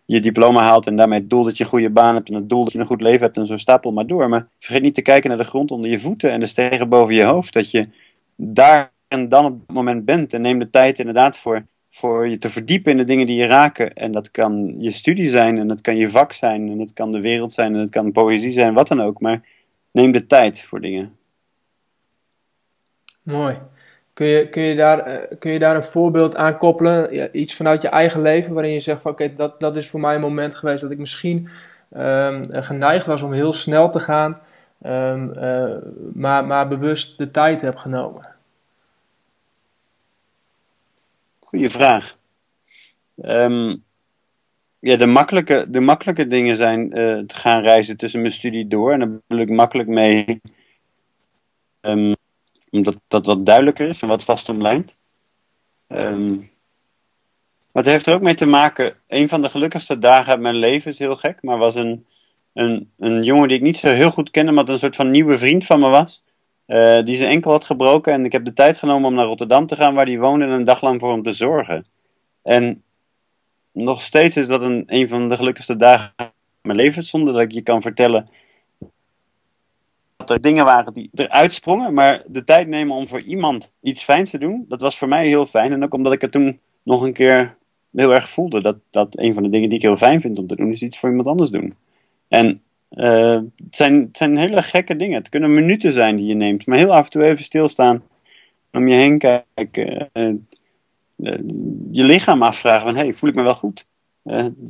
[SPEAKER 2] je diploma haalt en daarmee het doel dat je een goede baan hebt en het doel dat je een goed leven hebt en zo stapel maar door. Maar vergeet niet te kijken naar de grond onder je voeten en de sterren boven je hoofd. Dat je daar en dan op dat moment bent. En neem de tijd inderdaad voor, voor je te verdiepen in de dingen die je raken. En dat kan je studie zijn, en dat kan je vak zijn, en dat kan de wereld zijn, en dat kan poëzie zijn, wat dan ook. Maar neem de tijd voor dingen.
[SPEAKER 1] Mooi. Kun je, kun, je daar, eh, kun je daar een voorbeeld aan koppelen? Ja, iets vanuit je eigen leven waarin je zegt van oké, dat, dat is voor mij een moment geweest dat ik misschien um, geneigd was om heel snel te gaan, um, uh, maar, maar bewust de tijd heb genomen.
[SPEAKER 2] Goeie vraag. Um, ja, de makkelijke, de makkelijke dingen zijn uh, te gaan reizen tussen mijn studie door. En daar bedoel ik makkelijk mee. Um, omdat dat wat duidelijker is en wat vastomlijnd. Um, maar het heeft er ook mee te maken. Een van de gelukkigste dagen uit mijn leven is heel gek. Maar was een, een, een jongen die ik niet zo heel goed kende. Maar een soort van nieuwe vriend van me was. Uh, die zijn enkel had gebroken. En ik heb de tijd genomen om naar Rotterdam te gaan, waar hij woonde, en een dag lang voor hem te zorgen. En nog steeds is dat een, een van de gelukkigste dagen in mijn leven, zonder dat ik je kan vertellen dat er dingen waren die eruit sprongen. Maar de tijd nemen om voor iemand iets fijns te doen, dat was voor mij heel fijn. En ook omdat ik het toen nog een keer heel erg voelde. Dat, dat een van de dingen die ik heel fijn vind om te doen, is iets voor iemand anders doen. En uh, het, zijn, zijn hele gekke dingen. Het kunnen minuten zijn die je neemt. Maar heel af en toe even stilstaan. Om je heen kijken. Uh, uh, je lichaam afvragen van, hey, voel ik me wel goed?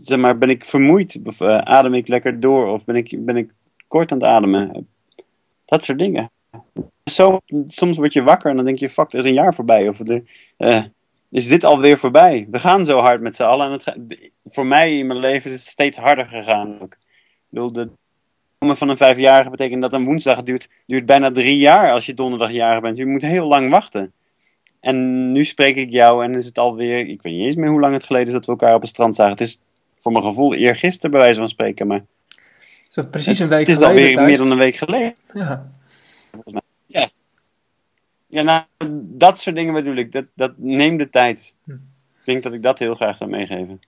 [SPEAKER 2] zeg maar, ben ik vermoeid? Of adem ik lekker door? Of ben ik, ben ik kort aan het ademen? Dat soort dingen. Zo, soms word je wakker en dan denk je, fuck, er is een jaar voorbij. Of er, is dit alweer voorbij? We gaan zo hard met z'n allen. En het, voor mij in mijn leven is het steeds harder gegaan. Ik bedoel, de, van een vijfjarige betekent dat een woensdag duurt, duurt bijna drie jaar als je donderdagjarig bent. Je moet heel lang wachten. En nu spreek ik jou en is het alweer, ik weet niet eens meer hoe lang het geleden is dat we elkaar op het strand zagen. Het is voor mijn gevoel eergisteren bij wijze van spreken, maar...
[SPEAKER 1] Zo precies een week
[SPEAKER 2] geleden.
[SPEAKER 1] Het
[SPEAKER 2] is alweer meer dan een week geleden.
[SPEAKER 1] Ja.
[SPEAKER 2] Ja. Ja, nou, dat soort dingen bedoel ik. Dat, dat neem de tijd. Hm. Ik denk dat ik dat heel graag zou meegeven.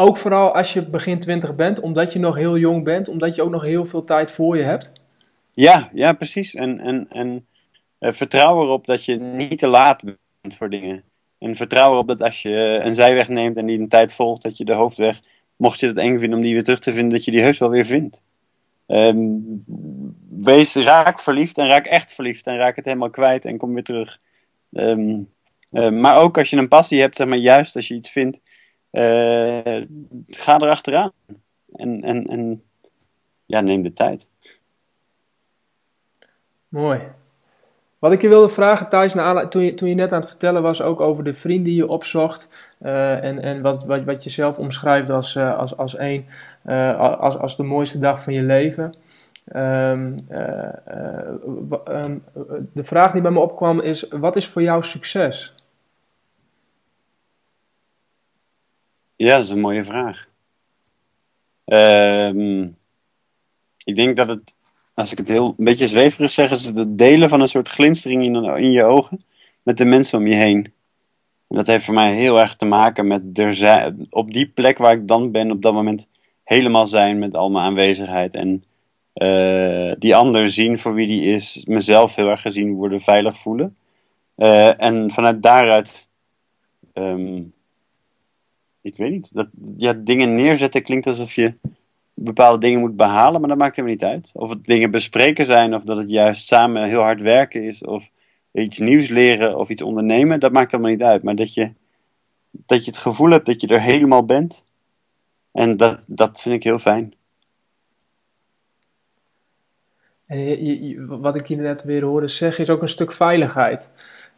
[SPEAKER 1] Ook vooral als je begin 20 bent, omdat je nog heel jong bent, omdat je ook nog heel veel tijd voor je hebt.
[SPEAKER 2] Ja, ja precies. En, en, en uh, vertrouw erop dat je niet te laat bent voor dingen. En vertrouw erop dat als je een zijweg neemt en die een tijd volgt, dat je de hoofdweg, mocht je het eng vinden om die weer terug te vinden, dat je die heus wel weer vindt. Um, wees raak verliefd en raak echt verliefd en raak het helemaal kwijt en kom weer terug. Um, uh, maar ook als je een passie hebt, zeg maar, juist als je iets vindt, ga erachteraan. En, en, en ja, neem de tijd.
[SPEAKER 1] Mooi. Wat ik je wilde vragen, Thijs, toen, je, toen je net aan het vertellen was ook over de vrienden die je opzocht. Uh, en en wat, wat, wat je zelf omschrijft als, uh, als, als, een, als, als de mooiste dag van je leven. Um, um, de vraag die bij me opkwam is: wat is voor jou succes?
[SPEAKER 2] Ja, dat is een mooie vraag. Uh, ik denk dat het, als ik het heel een beetje zweverig zeg, is het delen van een soort glinstering in, in je ogen met de mensen om je heen. En dat heeft voor mij heel erg te maken met er zijn, op die plek waar ik dan ben, op dat moment helemaal zijn met al mijn aanwezigheid. En die ander zien voor wie die is, mezelf heel erg gezien worden, veilig voelen. en vanuit daaruit, ehm, ik weet niet, dat, ja, dingen neerzetten klinkt alsof je bepaalde dingen moet behalen, maar dat maakt helemaal niet uit. Of het dingen bespreken zijn, of dat het juist samen heel hard werken is, of iets nieuws leren of iets ondernemen, dat maakt allemaal niet uit. Maar dat je, dat je het gevoel hebt dat je er helemaal bent. En dat, dat vind ik heel fijn.
[SPEAKER 1] Wat ik net weer hoorde zeggen is ook een stuk veiligheid.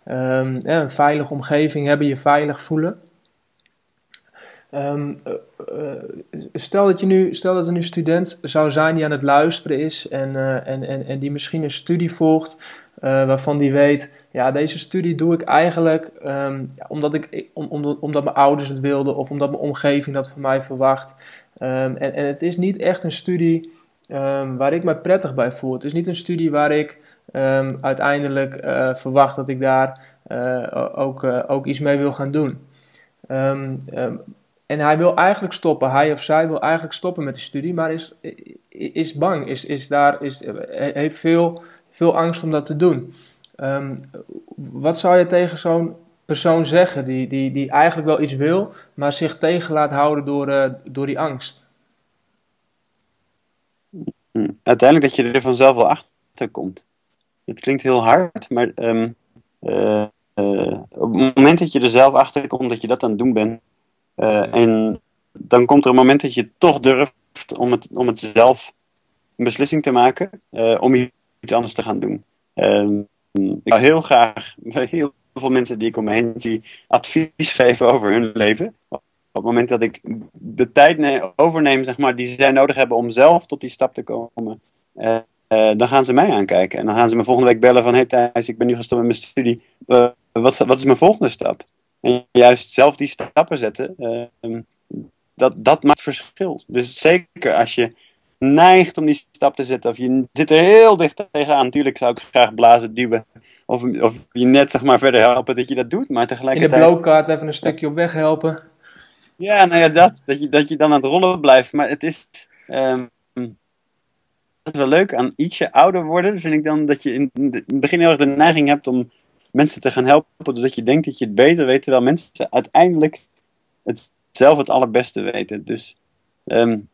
[SPEAKER 1] Ja, een veilige omgeving hebben, je veilig voelen. Um, uh, stel, dat je nu, stel dat er nu student zou zijn die aan het luisteren is en, uh, en, en, en die misschien een studie volgt waarvan die weet, ja, deze studie doe ik eigenlijk um, ja, omdat, ik, om, om, omdat mijn ouders het wilden of omdat mijn omgeving dat van mij verwacht. Um, en, en het is niet echt een studie um, waar ik me prettig bij voel. Het is niet een studie waar ik uiteindelijk verwacht dat ik daar ook, ook iets mee wil gaan doen. En hij wil eigenlijk stoppen, hij of zij wil eigenlijk stoppen met de studie, maar is, is bang, is, is daar, is, heeft veel veel angst om dat te doen. Um, wat zou je tegen zo'n persoon zeggen die, die, die eigenlijk wel iets wil, maar zich tegen laat houden door, uh, door die angst?
[SPEAKER 2] Hm, uiteindelijk dat je er vanzelf wel achter komt. Het klinkt heel hard, maar um, uh, uh, op het moment dat je er zelf achter komt dat je dat aan het doen bent, en dan komt er een moment dat je toch durft om het, om het zelf een beslissing te maken, om iets anders te gaan doen. Um, ik zou heel graag (laughs) heel veel mensen die ik om me heen zie advies geven over hun leven. Op het moment dat ik de tijd overneem zeg maar, die zij nodig hebben om zelf tot die stap te komen, uh, dan gaan ze mij aankijken. En dan gaan ze me volgende week bellen van, hey Thijs, ik ben nu gestopt met mijn studie. Wat, wat, is mijn volgende stap? En juist zelf die stappen zetten, ehm, dat, dat maakt verschil. Dus zeker als je neigt om die stap te zetten. Of je zit er heel dicht tegenaan. Natuurlijk zou ik graag blazen, duwen. Of, of je net zeg maar verder helpen dat je dat doet. Maar tegelijkertijd...
[SPEAKER 1] In de blowcard even een stukje op weg helpen.
[SPEAKER 2] Ja, nou ja, dat. Dat je, dat je dan aan het rollen blijft. Maar het is... Um, dat is wel leuk aan ietsje ouder worden. Vind ik dan dat je in het begin heel erg de neiging hebt om mensen te gaan helpen. Doordat je denkt dat je het beter weet. Terwijl mensen uiteindelijk het zelf het allerbeste weten. Dus... Um,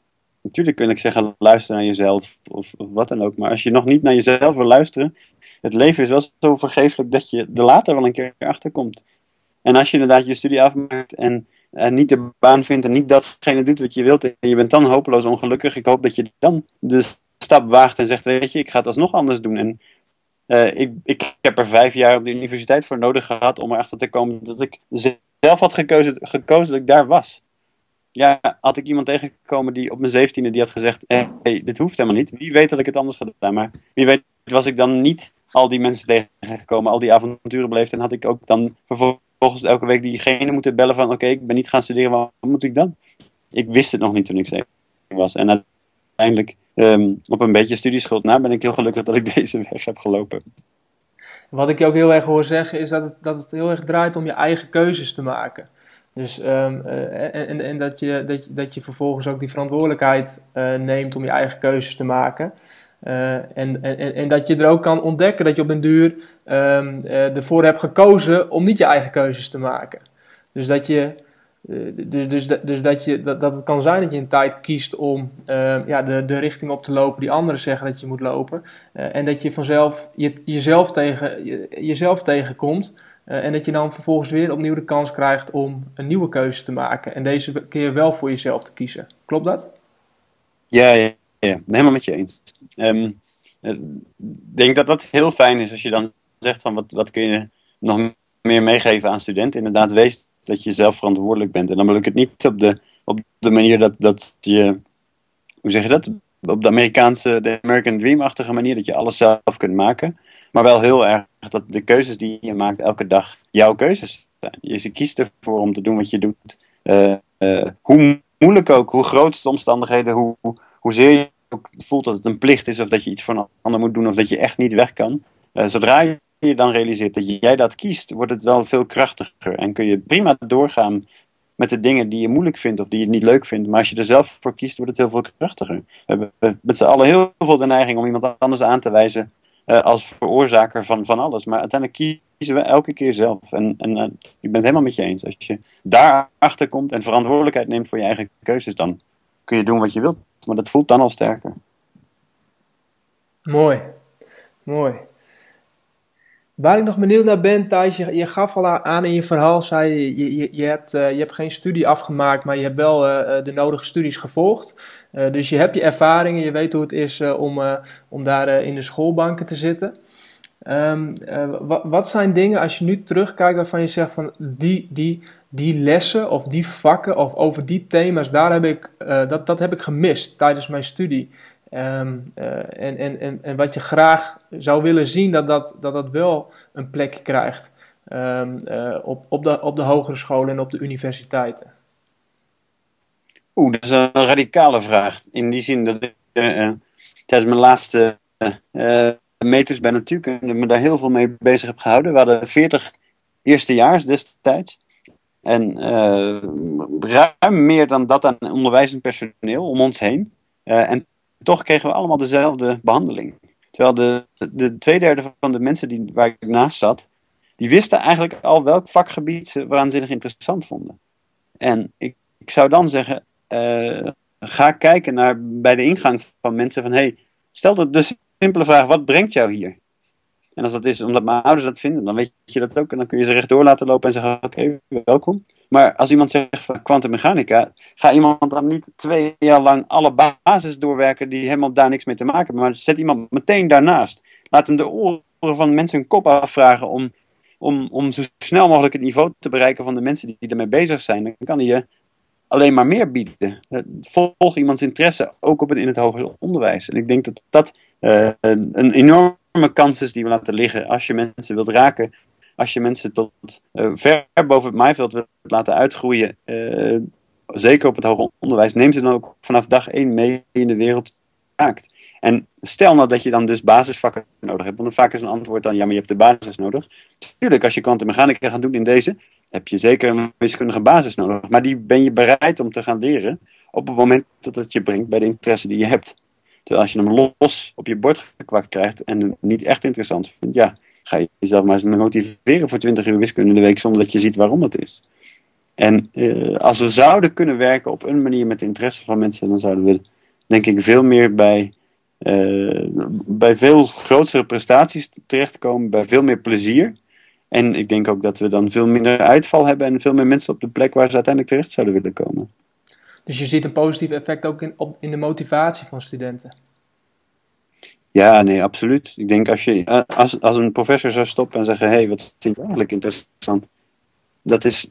[SPEAKER 2] natuurlijk kun ik zeggen, luister naar jezelf of, wat dan ook. Maar als je nog niet naar jezelf wil luisteren, het leven is wel zo vergeeflijk dat je er later wel een keer achter komt. En als je inderdaad je studie afmaakt en, en niet de baan vindt en niet datgene doet wat je wilt en je bent dan hopeloos ongelukkig, ik hoop dat je dan de stap waagt en zegt, weet je, ik ga het alsnog anders doen. En uh, ik, ik heb er vijf jaar op de universiteit voor nodig gehad om erachter te komen dat ik zelf had gekozen, gekozen dat ik daar was ja, had ik iemand tegengekomen die op mijn zeventiende die had gezegd: hé, hey, dit hoeft helemaal niet. Wie weet dat ik het anders gedaan. Maar wie weet was ik dan niet al die mensen tegengekomen, al die avonturen beleefd. En had ik ook dan vervolgens elke week diegene moeten bellen van: oké, ik ben niet gaan studeren, wat moet ik dan? Ik wist het nog niet toen ik 17 was. En uiteindelijk, um, op een beetje studieschuld na, ben ik heel gelukkig dat ik (laughs) deze weg heb gelopen.
[SPEAKER 1] Wat ik je ook heel erg hoor zeggen, is dat het, dat het heel erg draait om je eigen keuzes te maken. Dus, um, en, en dat, je, dat, je, dat je vervolgens ook die verantwoordelijkheid uh, neemt om je eigen keuzes te maken. Uh, en, en, en dat je er ook kan ontdekken dat je op een duur um, ervoor hebt gekozen om niet je eigen keuzes te maken. Dus dat je, dus, dus, dus dat, je, dat, dat het kan zijn dat je een tijd kiest om uh, ja, de, de richting op te lopen die anderen zeggen dat je moet lopen. Uh, en dat je vanzelf je, jezelf, tegen, je, jezelf tegenkomt. En dat je dan vervolgens weer opnieuw de kans krijgt om een nieuwe keuze te maken. En deze keer wel voor jezelf te kiezen. Klopt dat?
[SPEAKER 2] Ja, ja, helemaal met je eens. Um, ik denk dat dat heel fijn is als je dan zegt van wat, wat kun je nog meer meegeven aan studenten. Inderdaad, wees dat je zelf verantwoordelijk bent. En dan wil ik het niet op de, op de manier dat, dat je, hoe zeg je dat? Op de Amerikaanse, de American Dream-achtige manier, dat je alles zelf kunt maken. Maar wel heel erg dat de keuzes die je maakt elke dag jouw keuzes zijn. Je kiest ervoor om te doen wat je doet. Uh, uh, hoe moeilijk ook, hoe groot de omstandigheden, hoe, hoezeer je voelt dat het een plicht is of dat je iets voor een ander moet doen of dat je echt niet weg kan. Uh, zodra je je dan realiseert dat jij dat kiest, wordt het wel veel krachtiger en kun je prima doorgaan met de dingen die je moeilijk vindt of die je niet leuk vindt. Maar als je er zelf voor kiest, wordt het heel veel krachtiger. We hebben met z'n allen heel veel de neiging om iemand anders aan te wijzen uh, als veroorzaker van, van alles. Maar uiteindelijk kiezen we elke keer zelf. En, en uh, ik ben het helemaal met je eens. Als je daarachter komt en verantwoordelijkheid neemt voor je eigen keuzes, dan kun je doen wat je wilt. Maar dat voelt dan al sterker.
[SPEAKER 1] Mooi, mooi. Waar ik nog benieuwd naar ben, Thijs, je, gaf al aan in je verhaal, zei je, je, je, hebt, uh, je hebt geen studie afgemaakt, maar je hebt wel uh, de nodige studies gevolgd. Dus je hebt je ervaringen, je weet hoe het is om, om daar in de schoolbanken te zitten. Wat, wat zijn dingen, als je nu terugkijkt, waarvan je zegt van die, die, die lessen of die vakken of over die thema's, daar heb ik, dat, dat heb ik gemist tijdens mijn studie. Um, uh, en, en, en, en wat je graag zou willen zien, dat dat, dat, dat wel een plek krijgt um, uh, op, op, de, op de hogere scholen en op de universiteiten.
[SPEAKER 2] Oeh, dat is een radicale vraag. In die zin dat ik uh, tijdens mijn laatste meters bij natuurkunde me daar heel veel mee bezig heb gehouden. We hadden 40 eerstejaars destijds. En ruim meer dan dat aan onderwijzend personeel om ons heen. en toch kregen we allemaal dezelfde behandeling. Terwijl de, de tweederde van de mensen die, waar ik naast zat, die wisten eigenlijk al welk vakgebied ze waanzinnig interessant vonden. En ik, ik zou dan zeggen, uh, ga kijken naar bij de ingang van mensen van, hey, stel de simpele vraag, wat brengt jou hier? En als dat is omdat mijn ouders dat vinden, dan weet je dat ook. En dan kun je ze rechtdoor laten lopen en zeggen: Oké, welkom. Maar als iemand zegt van kwantummechanica, ga iemand dan niet twee jaar lang alle basis doorwerken die helemaal daar niks mee te maken hebben. Maar zet iemand meteen daarnaast. Laat hem de oren van mensen hun kop afvragen om, om, om zo snel mogelijk het niveau te bereiken van de mensen die ermee bezig zijn. Dan kan hij je alleen maar meer bieden. Volg iemands interesse, ook op het, in het hoger onderwijs. En ik denk dat dat uh, een enorm kansen die we laten liggen als je mensen wilt raken. Als je mensen tot uh, ver boven het maaiveld wilt laten uitgroeien, uh, zeker op het hoger onderwijs, neem ze dan ook vanaf dag één mee in de wereld raakt. En stel nou dat je dan dus basisvakken nodig hebt, want dan vaak is een antwoord dan, ja, maar je hebt de basis nodig. Tuurlijk, als je kwantummechanica gaat doen in deze, heb je zeker een wiskundige basis nodig. Maar die ben je bereid om te gaan leren op het moment dat het je brengt bij de interesse die je hebt. Als je hem los op je bord gekwakt krijgt en niet echt interessant vindt, ja, ga je jezelf maar eens motiveren voor 20 uur wiskunde in de week zonder dat je ziet waarom het is. En uh, als we zouden kunnen werken op een manier met de interesse van mensen, dan zouden we denk ik veel meer bij, uh, bij veel grotere prestaties terechtkomen, bij veel meer plezier. En ik denk ook dat we dan veel minder uitval hebben en veel meer mensen op de plek waar ze uiteindelijk terecht zouden willen komen.
[SPEAKER 1] Dus je ziet een positief effect ook in, op, in de motivatie van studenten.
[SPEAKER 2] Ja, nee, absoluut. Ik denk als, je, eh, als, als een professor zou stoppen en zeggen: hey, wat vind je eigenlijk interessant? Dat is,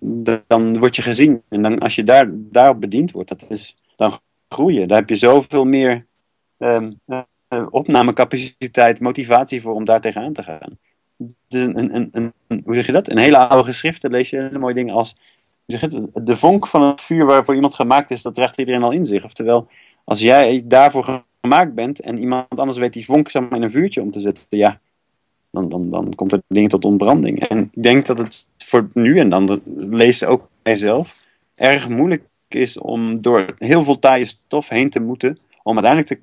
[SPEAKER 2] dan word je gezien. En dan, als je daar, daarop bediend wordt, dat is, dan groeien. Daar heb je zoveel meer um, uh, opnamecapaciteit, motivatie voor om daar tegenaan te gaan. Een, een, een, hoe zeg je dat? Een hele oude geschriften lees je hele mooie dingen als de vonk van het vuur waarvoor iemand gemaakt is, dat draagt iedereen al in zich. Oftewel, als jij daarvoor gemaakt bent en iemand anders weet die vonk in een vuurtje om te zetten, ja, dan, dan, dan komt er dingen tot ontbranding. En ik denk dat het voor nu, en dan lees ook mijzelf, erg moeilijk is om door heel veel taaie stof heen te moeten, om uiteindelijk te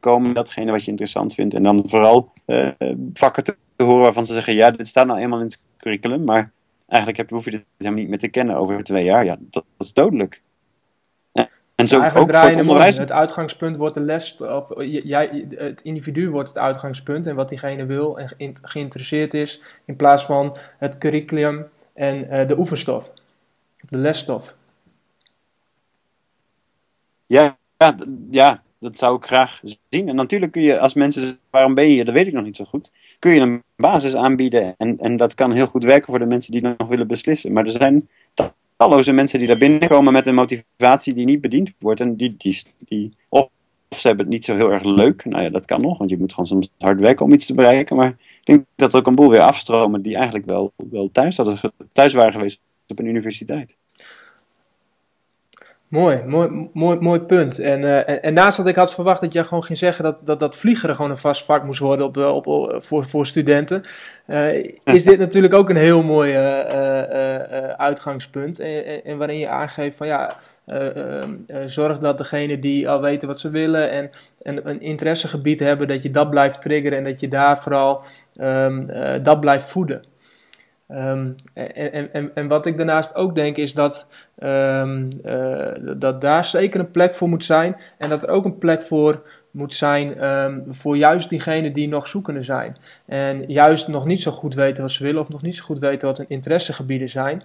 [SPEAKER 2] komen datgene wat je interessant vindt. En dan vooral uh, vakken te horen waarvan ze zeggen, ja, dit staat nou eenmaal in het curriculum, maar eigenlijk heb, hoef je dit helemaal niet meer te kennen over twee jaar. Ja, dat, dat is dodelijk.
[SPEAKER 1] En zo ook voor het onderwijs. Het uitgangspunt wordt de les, of jij, het individu wordt het uitgangspunt en wat diegene wil en geïnteresseerd is, in plaats van het curriculum en uh, de oefenstof, de lesstof.
[SPEAKER 2] Ja, ja, ja, dat zou ik graag zien. En natuurlijk kun je, als mensen zeggen, waarom ben je hier, dat weet ik nog niet zo goed kun je een basis aanbieden. En, en dat kan heel goed werken voor de mensen die nog willen beslissen. Maar er zijn talloze mensen die daar binnenkomen met een motivatie die niet bediend wordt. En die, die, die, of ze hebben het niet zo heel erg leuk. Nou ja, dat kan nog, want je moet gewoon soms hard werken om iets te bereiken. Maar ik denk dat er ook een boel weer afstromen die eigenlijk wel, wel thuis, hadden, thuis waren geweest op een universiteit.
[SPEAKER 1] Mooi, mooi, mooi, mooi punt. En, uh, en, en, naast dat ik had verwacht dat je gewoon ging zeggen dat, dat, dat vliegeren gewoon een vast vak moest worden op, op, op voor, voor studenten, uh, is dit natuurlijk ook een heel mooi uh, uitgangspunt. En, en, waarin je aangeeft van ja, zorg dat degene die al weten wat ze willen en, en een interessegebied hebben, dat je dat blijft triggeren en dat je daar vooral um, dat blijft voeden. Um, en, en, en, wat ik daarnaast ook denk is dat, um, uh, dat daar zeker een plek voor moet zijn. En dat er ook een plek voor moet zijn um, voor juist diegenen die nog zoekende zijn. En juist nog niet zo goed weten wat ze willen of nog niet zo goed weten wat hun interessegebieden zijn.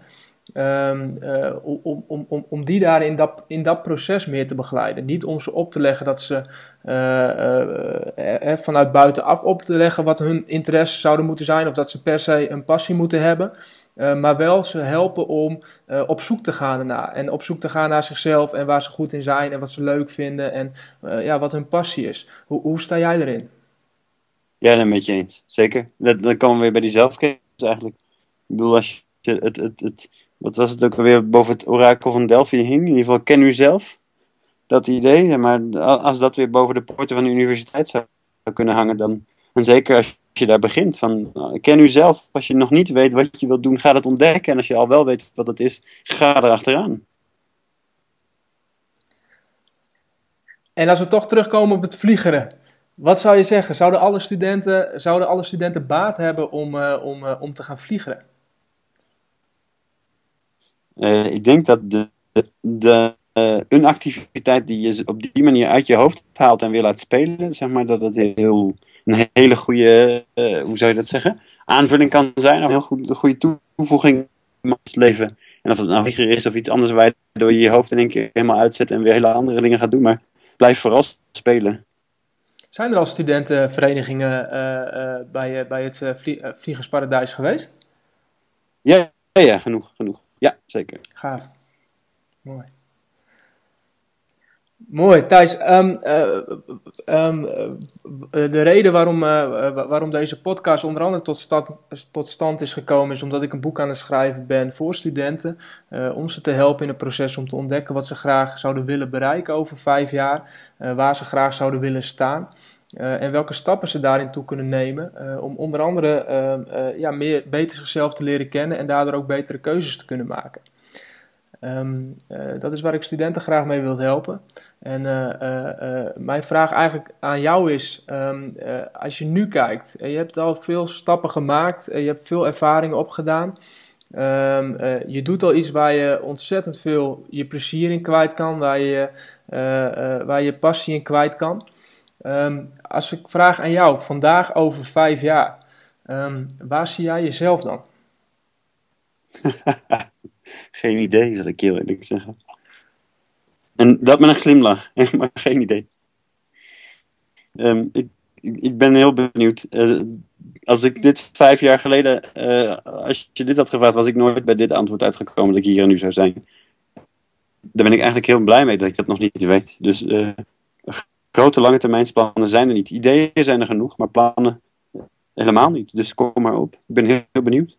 [SPEAKER 1] Um, uh, om, om, om, om die daar in dat, in dat proces meer te begeleiden. Niet om ze op te leggen dat ze uh, vanuit buitenaf op te leggen wat hun interesses zouden moeten zijn, of dat ze per se een passie moeten hebben. maar wel ze helpen om op zoek te gaan naar En op zoek te gaan naar zichzelf en waar ze goed in zijn en wat ze leuk vinden en ja, wat hun passie is. Hoe, hoe sta jij erin?
[SPEAKER 2] Ja, dat met je eens. Zeker. Dat, dan komen we weer bij die zelfkennis eigenlijk. Ik bedoel, als je het, het, het, wat was het ook alweer, boven het orakel van Delphi hing. In ieder geval, ken u zelf. Dat idee. Maar als dat weer boven de poorten van de universiteit zou kunnen hangen, dan. En zeker als je daar begint, van ken u zelf. Als je nog niet weet wat je wilt doen, ga dat ontdekken. En als je al wel weet wat het is, ga erachteraan.
[SPEAKER 1] En als we toch terugkomen op het vliegeren. Wat zou je zeggen? Zouden alle studenten, zouden alle studenten baat hebben om, uh, om, uh, om te gaan vliegeren?
[SPEAKER 2] Uh, ik denk dat de, de, uh, een activiteit die je op die manier uit je hoofd haalt en weer laat spelen, zeg maar, dat het heel, een hele goede, uh, hoe zou je dat zeggen, aanvulling kan zijn, of een heel goed, een goede toevoeging in het leven. En of het nou vliegen is of iets anders, waardoor je je hoofd in één keer helemaal uitzet en weer hele andere dingen gaat doen, maar blijf vooral spelen.
[SPEAKER 1] Zijn er al studentenverenigingen bij, bij het Vliegersparadijs geweest?
[SPEAKER 2] Ja, ja, genoeg, genoeg. Ja, zeker.
[SPEAKER 1] Gaaf. Mooi. Mooi, Thijs. Um, uh, um, de reden waarom, waarom deze podcast onder andere tot stand, tot stand is gekomen, is omdat ik een boek aan het schrijven ben voor studenten. Om ze te helpen in het proces om te ontdekken wat ze graag zouden willen bereiken over vijf jaar. waar ze graag zouden willen staan. Uh, en welke stappen ze daarin toe kunnen nemen uh, om onder andere uh, ja, meer, beter zichzelf te leren kennen en daardoor ook betere keuzes te kunnen maken. Um, dat is waar ik studenten graag mee wil helpen. En mijn vraag eigenlijk aan jou is, um, als je nu kijkt, je hebt al veel stappen gemaakt, je hebt veel ervaringen opgedaan. Je doet al iets waar je ontzettend veel je plezier in kwijt kan, waar je, waar je passie in kwijt kan. Um, als ik vraag aan jou, vandaag over vijf jaar, um, waar zie jij jezelf dan? (laughs)
[SPEAKER 2] geen idee, zal ik heel eerlijk zeggen. En dat met een glimlach, (laughs) maar geen idee. Um, ik, ik, ben heel benieuwd. Uh, als ik dit vijf jaar geleden, uh, als je dit had gevraagd, was ik nooit bij dit antwoord uitgekomen dat ik hier en nu zou zijn. Daar ben ik eigenlijk heel blij mee dat ik dat nog niet weet. Dus uh, grote lange termijnsplannen zijn er niet. Ideeën zijn er genoeg, maar plannen helemaal niet. Dus kom maar op. Ik ben heel, heel benieuwd.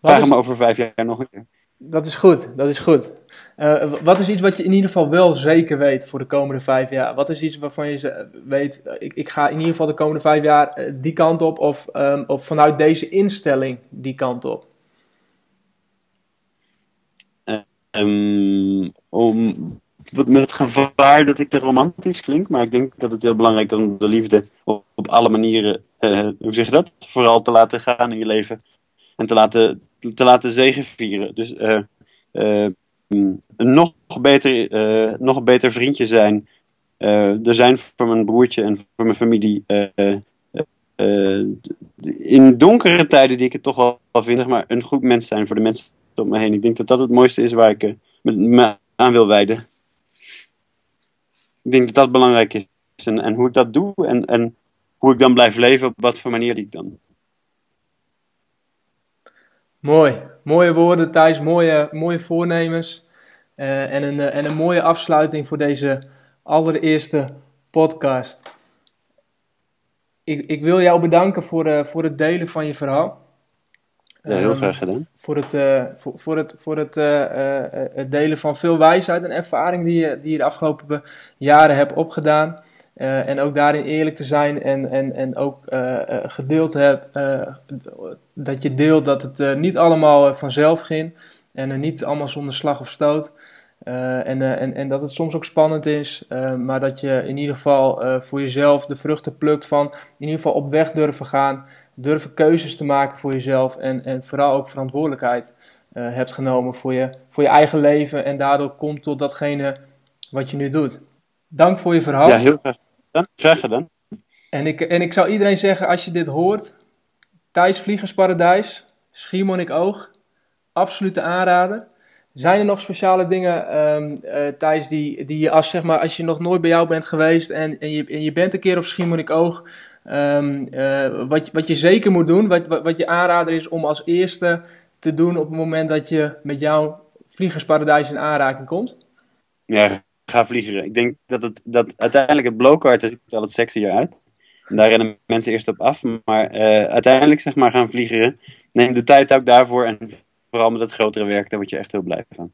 [SPEAKER 2] Vraag is... me over vijf jaar nog een keer.
[SPEAKER 1] Dat is goed, dat is goed. Uh, wat is iets wat je in ieder geval wel zeker weet voor de komende vijf jaar? Wat is iets waarvan je weet, ik, ik ga in ieder geval de komende vijf jaar eh, die kant op of, um, of vanuit deze instelling die kant op?
[SPEAKER 2] Um, om met het gevaar dat ik te romantisch klink, maar ik denk dat het heel belangrijk is om de liefde op, alle manieren, uh, hoe zeg je dat, vooral te laten gaan in je leven. En te laten, te laten zegenvieren. Dus uh, nog beter, nog beter vriendje zijn. er zijn voor mijn broertje en voor mijn familie. in donkere tijden die ik het toch wel vind, zeg maar, een goed mens zijn voor de mensen om me heen. Ik denk dat dat het mooiste is waar ik me aan wil wijden ik denk dat dat belangrijk is. En, en hoe ik dat doe en, en hoe ik dan blijf leven, op wat voor manier ik dan.
[SPEAKER 1] Mooi. Mooie woorden, Thijs. Mooie, mooie voornemens. Uh, en, een, uh, en een mooie afsluiting voor deze allereerste podcast. Ik, ik wil jou bedanken voor, uh, voor het delen van je verhaal.
[SPEAKER 2] Ja, heel
[SPEAKER 1] Ehm,
[SPEAKER 2] graag gedaan.
[SPEAKER 1] Voor het, eh, voor, voor het, voor het, eh, eh, het delen van veel wijsheid en ervaring die je, die je de afgelopen jaren hebt opgedaan. En ook daarin eerlijk te zijn en, en, en ook eh, eh, gedeeld hebt, dat je deelt dat het niet allemaal vanzelf ging en niet allemaal zonder slag of stoot. En, en, en dat het soms ook spannend is, maar dat je in ieder geval voor jezelf de vruchten plukt van in ieder geval op weg durven gaan, durven keuzes te maken voor jezelf en, en vooral ook verantwoordelijkheid eh, hebt genomen voor je, voor je eigen leven en daardoor komt tot datgene wat je nu doet. Dank voor je verhaal.
[SPEAKER 2] Ja, heel graag gedaan. Graag gedaan.
[SPEAKER 1] En ik, en ik zou iedereen zeggen, als je dit hoort, Thijs Vliegersparadijs, Schiermonnikoog, absolute aanrader. Zijn er nog speciale dingen, eh, Thijs, die, die je als, zeg maar, als je nog nooit bij jou bent geweest en, en, je, en je bent een keer op Schiermonnikoog, ehm eh, wat, wat je zeker moet doen, wat, wat, wat je aanrader is om als eerste te doen op het moment dat je met jouw Vliegersparadijs in aanraking komt?
[SPEAKER 2] Ja, ga vliegen. Ik denk dat, het, dat uiteindelijk het blowcard ziet al het sexier uit. En daar rennen mensen eerst op af. Maar eh, uiteindelijk zeg maar gaan vliegen. Neem de tijd ook daarvoor. En vooral met het grotere werk, daar word je echt heel blij van.